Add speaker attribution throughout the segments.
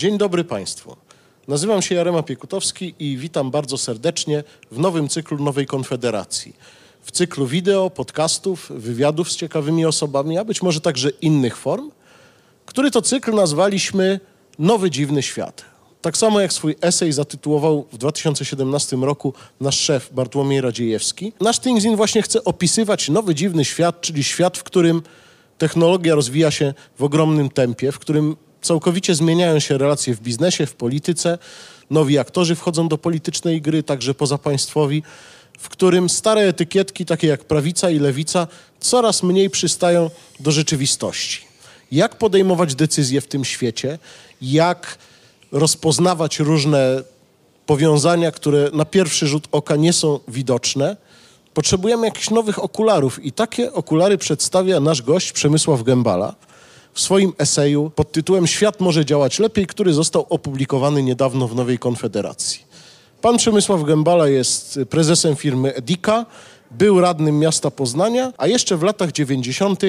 Speaker 1: Dzień dobry Państwu. Nazywam się Jarema Piekutowski i witam bardzo serdecznie w nowym cyklu Nowej Konfederacji. W cyklu wideo, podcastów, wywiadów z ciekawymi osobami, a być może także innych form, który to cykl nazwaliśmy Nowy Dziwny Świat. Tak samo jak swój esej zatytułował w 2017 roku nasz szef Bartłomiej Radziejewski. Nasz Thingsin właśnie chce opisywać nowy dziwny świat, czyli świat, w którym technologia rozwija się w ogromnym tempie, w którym całkowicie zmieniają się relacje w biznesie, w polityce. Nowi aktorzy wchodzą do politycznej gry, także pozapaństwowi, w którym stare etykietki, takie jak prawica i lewica, coraz mniej przystają do rzeczywistości. Jak podejmować decyzje w tym świecie? Jak rozpoznawać różne powiązania, które na pierwszy rzut oka nie są widoczne? Potrzebujemy jakichś nowych okularów i takie okulary przedstawia nasz gość Przemysław Gębala w swoim eseju pod tytułem Świat może działać lepiej, który został opublikowany niedawno w Nowej Konfederacji. Pan Przemysław Gębala jest prezesem firmy Edika, był radnym miasta Poznania, a jeszcze w latach 90.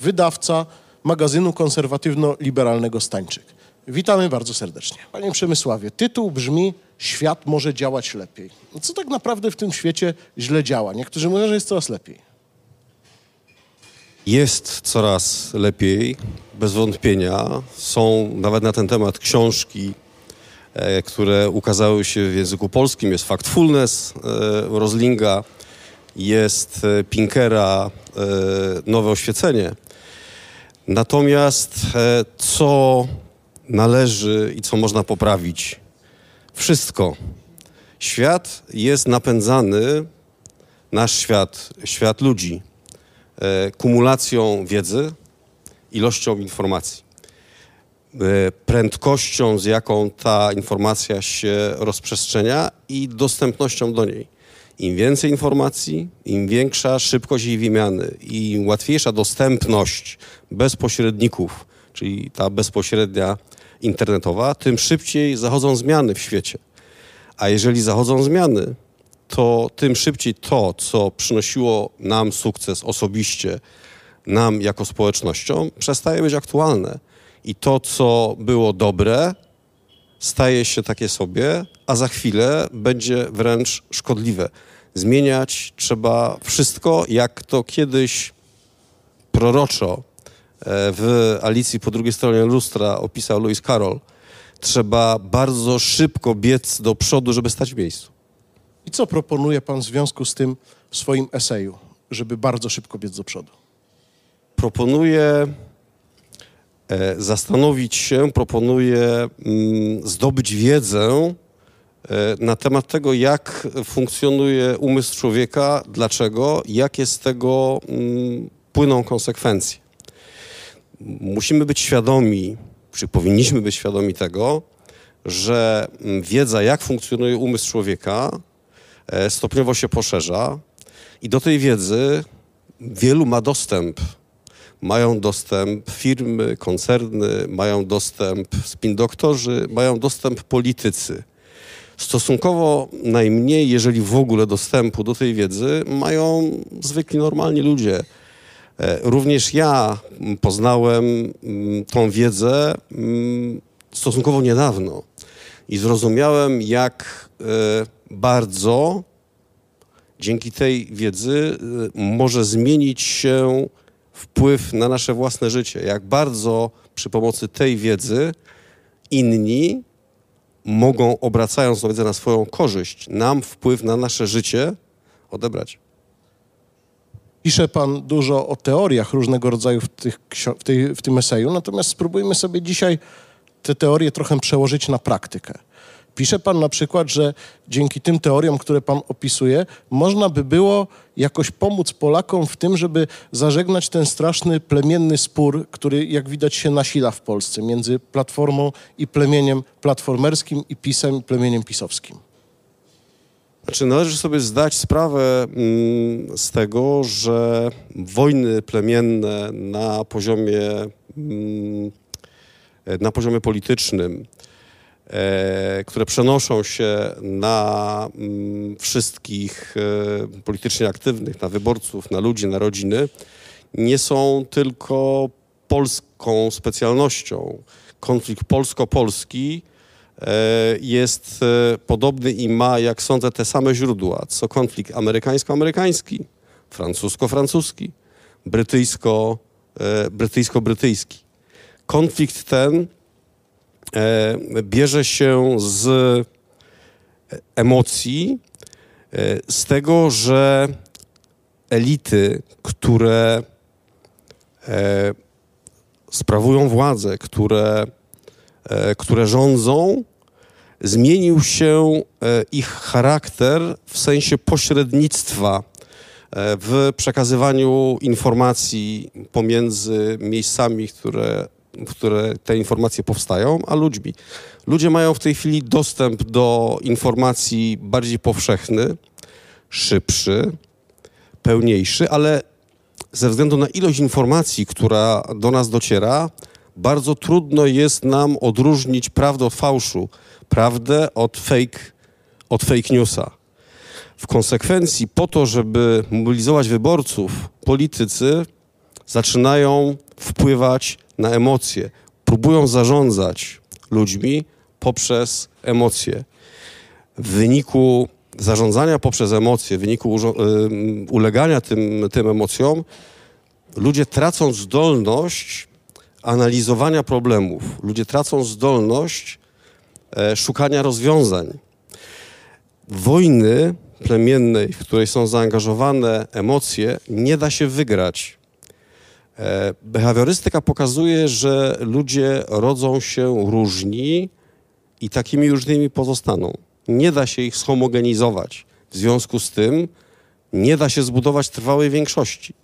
Speaker 1: wydawca magazynu konserwatywno-liberalnego Stańczyk. Witamy bardzo serdecznie. Panie Przemysławie, tytuł brzmi Świat może działać lepiej. Co tak naprawdę w tym świecie źle działa? Niektórzy mówią, że jest coraz lepiej.
Speaker 2: Jest coraz lepiej, bez wątpienia. Są nawet na ten temat książki, e, które ukazały się w języku polskim. Jest Factfulness e, Roslinga, jest e, Pinkera Nowe Oświecenie. Natomiast co należy i co można poprawić? Wszystko. Świat jest napędzany, nasz świat, świat ludzi, kumulacją wiedzy, ilością informacji, e, prędkością, z jaką ta informacja się rozprzestrzenia i dostępnością do niej. Im więcej informacji, im większa szybkość jej wymiany i łatwiejsza dostępność bez pośredników, czyli ta bezpośrednia internetowa, tym szybciej zachodzą zmiany w świecie. A jeżeli zachodzą zmiany, to tym szybciej to, co przynosiło nam sukces osobiście, nam jako społecznością, przestaje być aktualne. I to, co było dobre, staje się takie sobie, a za chwilę będzie wręcz szkodliwe. Zmieniać trzeba wszystko, jak to kiedyś proroczo e, w Alicji po drugiej stronie lustra opisał Lewis Carroll. Trzeba bardzo szybko biec do przodu, żeby stać w miejscu.
Speaker 1: I co proponuje pan w związku z tym w swoim eseju, żeby bardzo szybko biec do przodu?
Speaker 2: proponuję e, zastanowić się, proponuję mm, zdobyć wiedzę e, na temat tego, jak funkcjonuje umysł człowieka, dlaczego, jakie z tego mm, płyną konsekwencje. Musimy być świadomi, czy powinniśmy być świadomi tego, że mm, wiedza, jak funkcjonuje umysł człowieka, stopniowo się poszerza i do tej wiedzy wielu ma dostęp mają dostęp firmy, koncerny, mają dostęp spin-doktorzy, mają dostęp politycy. Stosunkowo najmniej, jeżeli w ogóle dostępu do tej wiedzy mają zwykli, normalni ludzie. E, Również ja mm, poznałem mm, tą wiedzę mm, stosunkowo niedawno i zrozumiałem, jak e, bardzo dzięki tej wiedzy e, może zmienić się wpływ na nasze własne życie. Jak bardzo przy pomocy tej wiedzy inni mogą, obracając tą wiedzę na swoją korzyść, nam wpływ na nasze życie odebrać.
Speaker 1: Pisze pan dużo o teoriach różnego rodzaju w, tych, w, tej, w tym eseju, natomiast spróbujmy sobie dzisiaj te teorie trochę przełożyć na praktykę. Pisze pan na przykład, że dzięki tym teoriom, które pan opisuje, można by było jakoś pomóc Polakom w tym, żeby zażegnać ten straszny plemienny spór, który jak widać się nasila w Polsce między Platformą i plemieniem platformerskim i PiSem, plemieniem pisowskim.
Speaker 2: Znaczy, należy sobie zdać sprawę mm, z tego, że wojny plemienne na poziomie, mm, na poziomie politycznym, e, które przenoszą się na mm, wszystkich e, politycznie aktywnych, na wyborców, na ludzi, na rodziny, nie są tylko polską specjalnością. konflikt polsko-polski e, jest e, podobny i ma, jak sądzę, te same źródła, co konflikt amerykańsko-amerykański, francusko-francuski, brytyjsko, e, brytyjsko-brytyjski. Konflikt ten bierze się z emocji, z tego, że elity, które sprawują władzę, które, e, które rządzą, zmienił się e, ich charakter w sensie pośrednictwa e, w przekazywaniu informacji pomiędzy miejscami, które, w które te informacje powstają, a ludźmi. Ludzie mają w tej chwili dostęp do informacji bardziej powszechny, szybszy, pełniejszy, ale ze względu na ilość informacji, która do nas dociera, bardzo trudno jest nam odróżnić prawdę od fałszu, prawdę od fake, od fake newsa. W konsekwencji, po to, żeby mobilizować wyborców, politycy zaczynają wpływać na emocje, próbują zarządzać ludźmi poprzez emocje. W wyniku zarządzania poprzez emocje, w wyniku ulegania tym, tym emocjom, ludzie tracą zdolność analizowania problemów, ludzie tracą zdolność e, szukania rozwiązań. Wojny plemiennej, w której są zaangażowane emocje, nie da się wygrać. E, behawiorystyka pokazuje, że ludzie rodzą się różni i takimi różnymi pozostaną nie da się ich zhomogenizować. W związku z tym nie da się zbudować trwałej większości.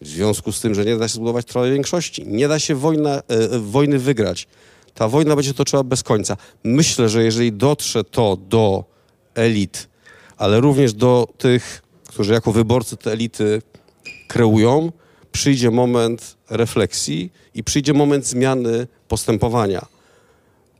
Speaker 2: W związku z tym, że nie da się zbudować trwałej większości, nie da się wojna, e, wojny wygrać. Ta wojna będzie toczyła bez końca. Myślę, że jeżeli dotrze to do elit, ale również do tych, którzy jako wyborcy te elity kreują, przyjdzie moment refleksji i przyjdzie moment zmiany postępowania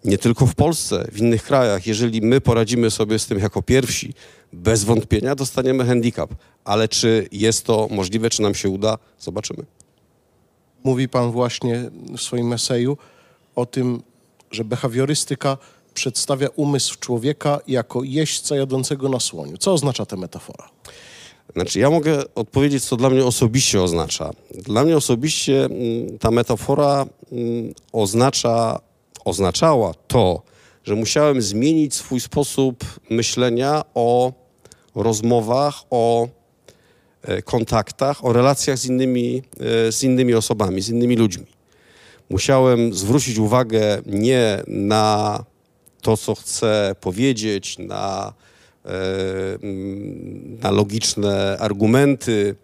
Speaker 2: nie tylko w Polsce, w innych krajach. Jeżeli my poradzimy sobie z tym jako pierwsi, bez wątpienia dostaniemy handicap. Ale czy jest to możliwe, czy nam się uda, zobaczymy.
Speaker 1: Mówi Pan właśnie w swoim eseju o tym, że behawiorystyka przedstawia umysł człowieka jako jeźdźca jadącego na słoniu. Co oznacza ta metafora?
Speaker 2: Znaczy, ja mogę odpowiedzieć, co dla mnie osobiście oznacza. Dla mnie osobiście mm, ta metafora mm, oznacza oznaczała to, że musiałem zmienić swój sposób myślenia o rozmowach, o e, kontaktach, o relacjach z innymi, e, z innymi osobami, z innymi ludźmi. Musiałem zwrócić uwagę nie na to, co chcę powiedzieć, na, na logiczne argumenty,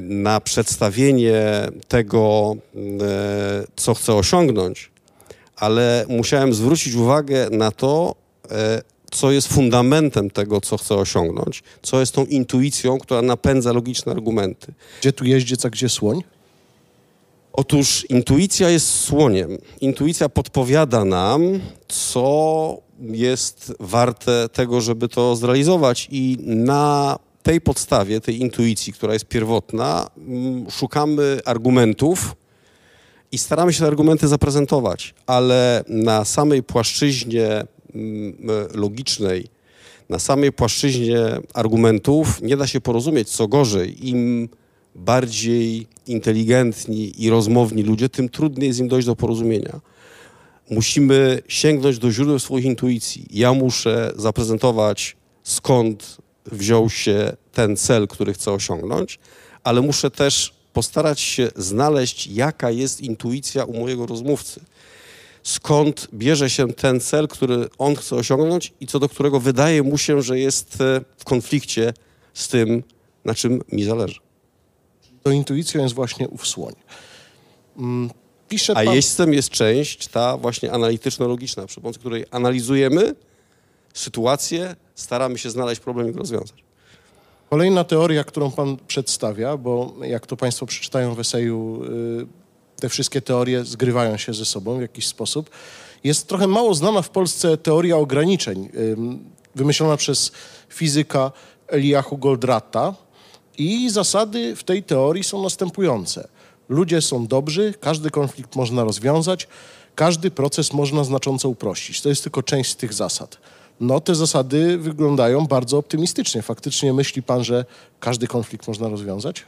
Speaker 2: na przedstawienie tego, co chcę osiągnąć, ale musiałem zwrócić uwagę na to, e, co jest fundamentem tego, co chcę osiągnąć, co jest tą intuicją, która napędza logiczne argumenty.
Speaker 1: Gdzie tu jeździec, a gdzie słoń?
Speaker 2: Otóż intuicja jest słoniem. Intuicja podpowiada nam, co jest warte tego, żeby to zrealizować, i na tej podstawie, tej intuicji, która jest pierwotna, mm, szukamy argumentów, i staramy się te argumenty zaprezentować, ale na samej płaszczyźnie mm, logicznej, na samej płaszczyźnie argumentów nie da się porozumieć. Co gorzej, im bardziej inteligentni i rozmowni ludzie, tym trudniej jest im dojść do porozumienia. Musimy sięgnąć do źródeł swoich intuicji. Ja muszę zaprezentować, skąd wziął się ten cel, który chcę osiągnąć, ale muszę też postarać się znaleźć, jaka jest intuicja u mojego rozmówcy. Skąd bierze się ten cel, który on chce osiągnąć i co do którego wydaje mu się, że jest e, w konflikcie z tym, na czym mi zależy.
Speaker 1: To intuicją jest właśnie ów słoń.
Speaker 2: Pisze pan... A jeźdźcem jest część ta właśnie analityczno-logiczna, przy pomocy której analizujemy sytuację, staramy się znaleźć problem i go rozwiązać.
Speaker 1: Kolejna teoria, którą Pan przedstawia, bo jak to Państwo przeczytają w eseju, y, te wszystkie teorie zgrywają się ze sobą w jakiś sposób, jest trochę mało znana w Polsce teoria ograniczeń, wymyślona przez fizyka Eliahu Goldrata. I zasady w tej teorii są następujące. Ludzie są dobrzy, każdy konflikt można rozwiązać, każdy proces można znacząco uprościć. To jest tylko część z tych zasad. No, te zasady wyglądają bardzo optymistycznie. Faktycznie myśli pan, że każdy konflikt można rozwiązać?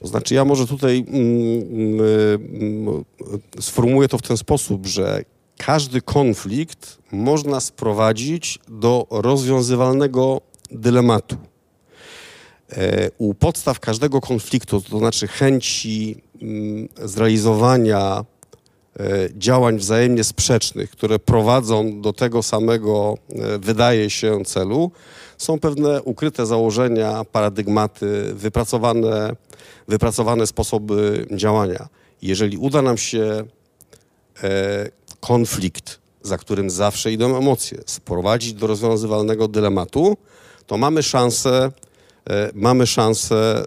Speaker 2: To znaczy, ja może tutaj mm, mm, sformułuję to w ten sposób, że każdy konflikt można sprowadzić do rozwiązywalnego dylematu. E, u podstaw każdego konfliktu, to znaczy chęci mm, zrealizowania e, działań wzajemnie sprzecznych, które prowadzą do tego samego, e, wydaje się, celu, są pewne ukryte założenia, paradygmaty, wypracowane, wypracowane sposoby działania. Jeżeli uda nam się konflikt, za którym zawsze idą emocje, sprowadzić do rozwiązywalnego dylematu, to mamy szansę mamy szansę e,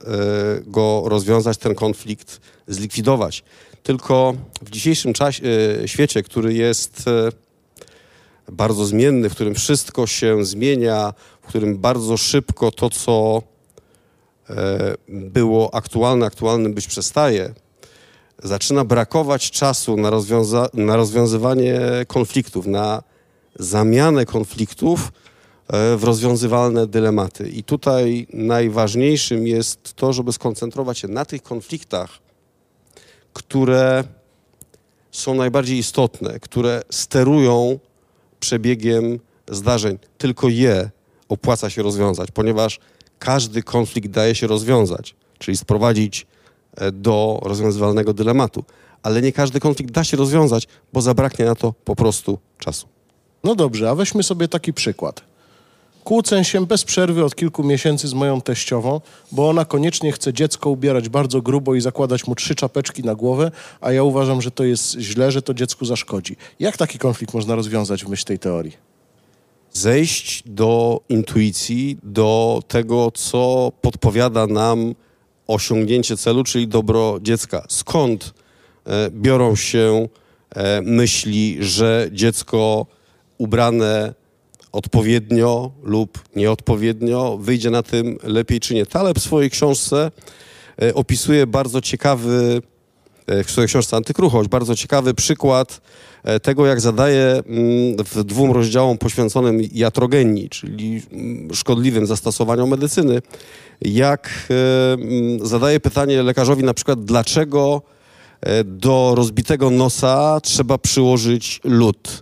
Speaker 2: go rozwiązać, ten konflikt zlikwidować. Tylko w dzisiejszym czasie, e, świecie, który jest bardzo zmienny, w którym wszystko się zmienia, w którym bardzo szybko to, co było aktualne, aktualnym być przestaje, zaczyna brakować czasu na, rozwiąza- na rozwiązywanie konfliktów, na zamianę konfliktów E, w rozwiązywalne dylematy. I tutaj najważniejszym jest to, żeby skoncentrować się na tych konfliktach, które są najbardziej istotne, które sterują przebiegiem zdarzeń. Tylko je opłaca się rozwiązać, ponieważ każdy konflikt daje się rozwiązać, czyli sprowadzić e, do rozwiązywalnego dylematu. Ale nie każdy konflikt da się rozwiązać, bo zabraknie na to po prostu czasu.
Speaker 1: No dobrze, a weźmy sobie taki przykład. Kłócę się bez przerwy od kilku miesięcy z moją teściową, bo ona koniecznie chce dziecko ubierać bardzo grubo i zakładać mu trzy czapeczki na głowę, a ja uważam, że to jest źle, że to dziecku zaszkodzi. Jak taki konflikt można rozwiązać w myśl tej teorii?
Speaker 2: Zejść do intuicji, do tego, co podpowiada nam osiągnięcie celu, czyli dobro dziecka. Skąd e, biorą się e, myśli, że dziecko ubrane odpowiednio lub nieodpowiednio, wyjdzie na tym lepiej czy nie. Taleb w swojej książce e, opisuje bardzo ciekawy, e, w swojej książce Antykruchość, bardzo ciekawy przykład e, tego, jak zadaje mm, w dwóm rozdziałom poświęconym jatrogenii, czyli mm, szkodliwym zastosowaniom medycyny, jak mm, zadaje pytanie lekarzowi na przykład, dlaczego do rozbitego nosa trzeba przyłożyć lód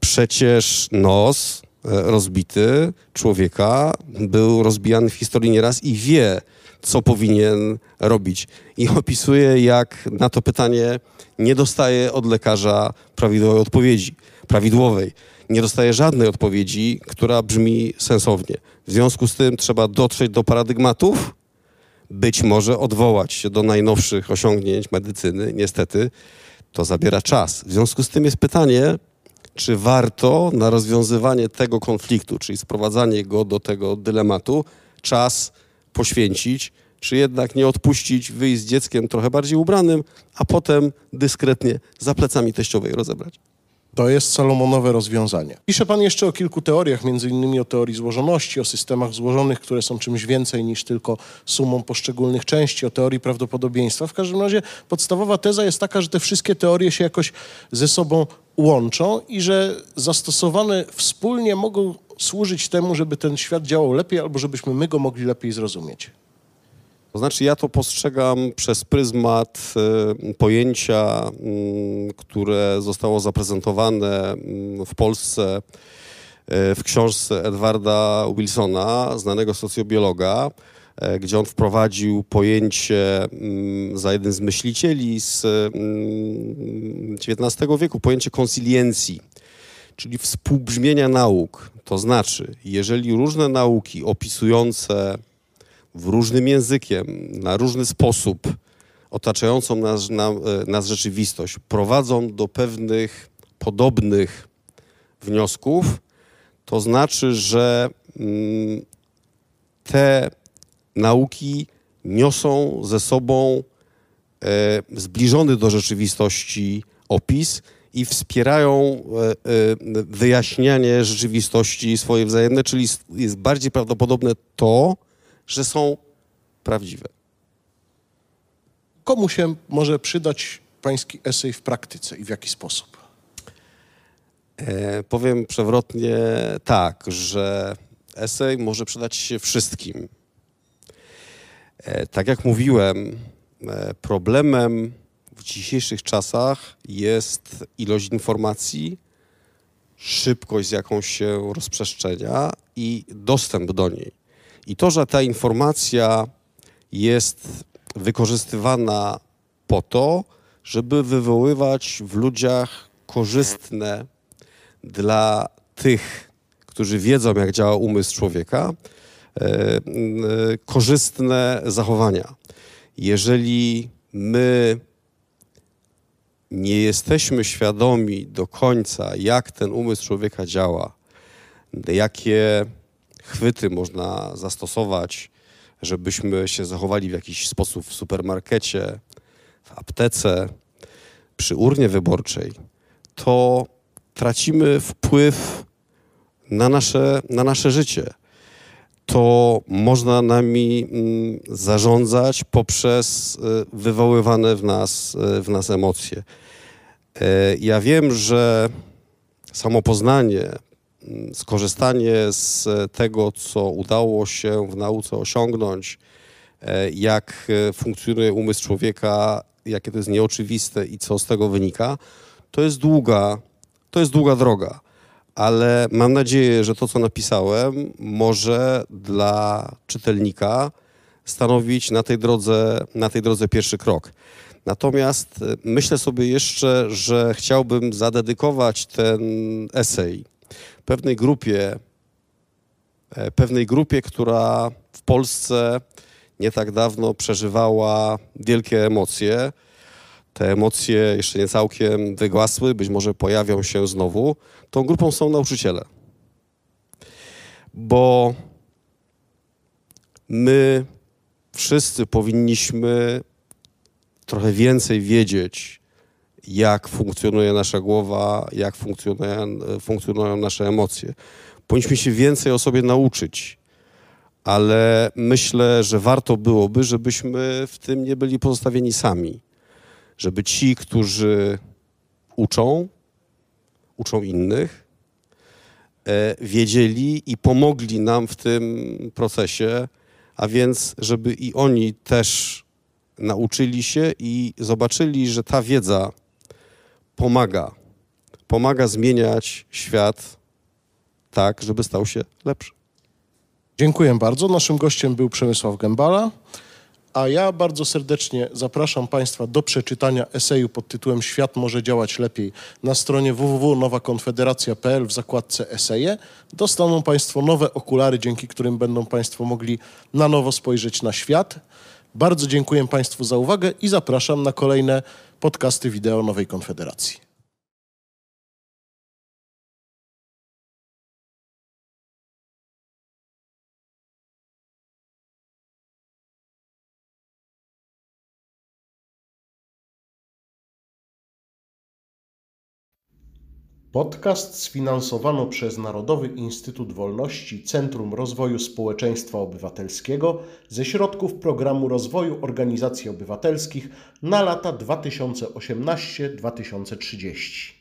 Speaker 2: Przecież nos e, rozbity człowieka był rozbijany w historii nieraz i wie, co powinien robić. I opisuje, jak na to pytanie nie dostaje od lekarza prawidłowej odpowiedzi, prawidłowej. Nie dostaje żadnej odpowiedzi, która brzmi sensownie. W związku z tym trzeba dotrzeć do paradygmatów, być może odwołać się do najnowszych osiągnięć medycyny. Niestety to zabiera czas. W związku z tym jest pytanie, czy warto na rozwiązywanie tego konfliktu, czyli sprowadzanie go do tego dylematu, czas poświęcić, czy jednak nie odpuścić, wyjść z dzieckiem trochę bardziej ubranym, a potem dyskretnie za plecami teściowej rozebrać.
Speaker 1: To jest Salomonowe rozwiązanie. Pisze pan jeszcze o kilku teoriach, między innymi o teorii złożoności, o systemach złożonych, które są czymś więcej niż tylko sumą poszczególnych części, o teorii prawdopodobieństwa. W każdym razie podstawowa teza jest taka, że te wszystkie teorie się jakoś ze sobą łączą i że zastosowane wspólnie mogą służyć temu, żeby ten świat działał lepiej albo żebyśmy my go mogli lepiej zrozumieć.
Speaker 2: To znaczy, ja to postrzegam przez pryzmat y, pojęcia, y, które zostało zaprezentowane y, w Polsce w książce Edwarda Wilsona, znanego socjobiologa, gdzie on wprowadził pojęcie y, za jeden z myślicieli z XIX wieku, pojęcie konsiliencji, czyli współbrzmienia nauk. To znaczy, jeżeli różne nauki opisujące w różnym językiem, na różny sposób otaczającą nas, na, e, nas rzeczywistość prowadzą do pewnych podobnych wniosków, to znaczy, że mm, te nauki niosą ze sobą e, zbliżony do rzeczywistości opis i wspierają e, e, wyjaśnianie rzeczywistości swojej wzajemne, czyli jest bardziej prawdopodobne to, że są prawdziwe.
Speaker 1: Komu się może przydać pański esej w praktyce i w jaki sposób?
Speaker 2: E, powiem przewrotnie tak, że esej może przydać się wszystkim. E, tak jak mówiłem, e, problemem w dzisiejszych czasach jest ilość informacji, szybkość, z jaką się rozprzestrzenia i dostęp do niej. I to, że ta informacja jest wykorzystywana po to, żeby wywoływać w ludziach korzystne dla tych, którzy wiedzą, jak działa umysł człowieka, korzystne zachowania. Jeżeli my nie jesteśmy świadomi do końca, jak ten umysł człowieka działa, jakie chwyty można zastosować, żebyśmy się zachowali w jakiś sposób w supermarkecie, w aptece, przy urnie wyborczej, to tracimy wpływ na nasze, na nasze życie. To można nami mm, zarządzać poprzez y, wywoływane w nas, y, w nas emocje. E, ja wiem, że samo poznanie, mm, skorzystanie z tego, co udało się w nauce osiągnąć, jak funkcjonuje umysł człowieka, jakie to jest nieoczywiste i co z tego wynika, to jest długa, to jest długa droga. Ale mam nadzieję, że to, co napisałem, może dla czytelnika stanowić na tej drodze, na tej drodze pierwszy krok. Natomiast e, myślę sobie jeszcze, że chciałbym zadedykować ten esej pewnej grupie, e, pewnej grupie, która w Polsce nie tak dawno przeżywała wielkie emocje. Te emocje jeszcze nie całkiem wygasły, być może pojawią się znowu. Tą grupą są nauczyciele. Bo my wszyscy powinniśmy trochę więcej wiedzieć, jak funkcjonuje nasza głowa, jak funkcjonują, funkcjonują nasze emocje. Powinniśmy się więcej o sobie nauczyć, ale myślę, że warto byłoby, żebyśmy w tym nie byli pozostawieni sami. Żeby ci, którzy uczą, uczą innych, e, wiedzieli i pomogli nam w tym procesie, a więc, żeby i oni też nauczyli się i zobaczyli, że ta wiedza pomaga. Pomaga zmieniać świat tak, żeby stał się lepszy.
Speaker 1: Dziękuję bardzo. Naszym gościem był Przemysław Gębala, a ja bardzo serdecznie zapraszam Państwa do przeczytania eseju pod tytułem Świat może działać lepiej na stronie www.nowakonfederacja.pl w zakładce eseje. Dostaną Państwo nowe okulary, dzięki którym będą Państwo mogli na nowo spojrzeć na świat. Bardzo dziękuję Państwu za uwagę i zapraszam na kolejne podcasty wideo Nowej Konfederacji. Podcast sfinansowano przez Narodowy Instytut Wolności Centrum Rozwoju Społeczeństwa Obywatelskiego ze środków Programu Rozwoju Organizacji Obywatelskich na lata 2018-2030.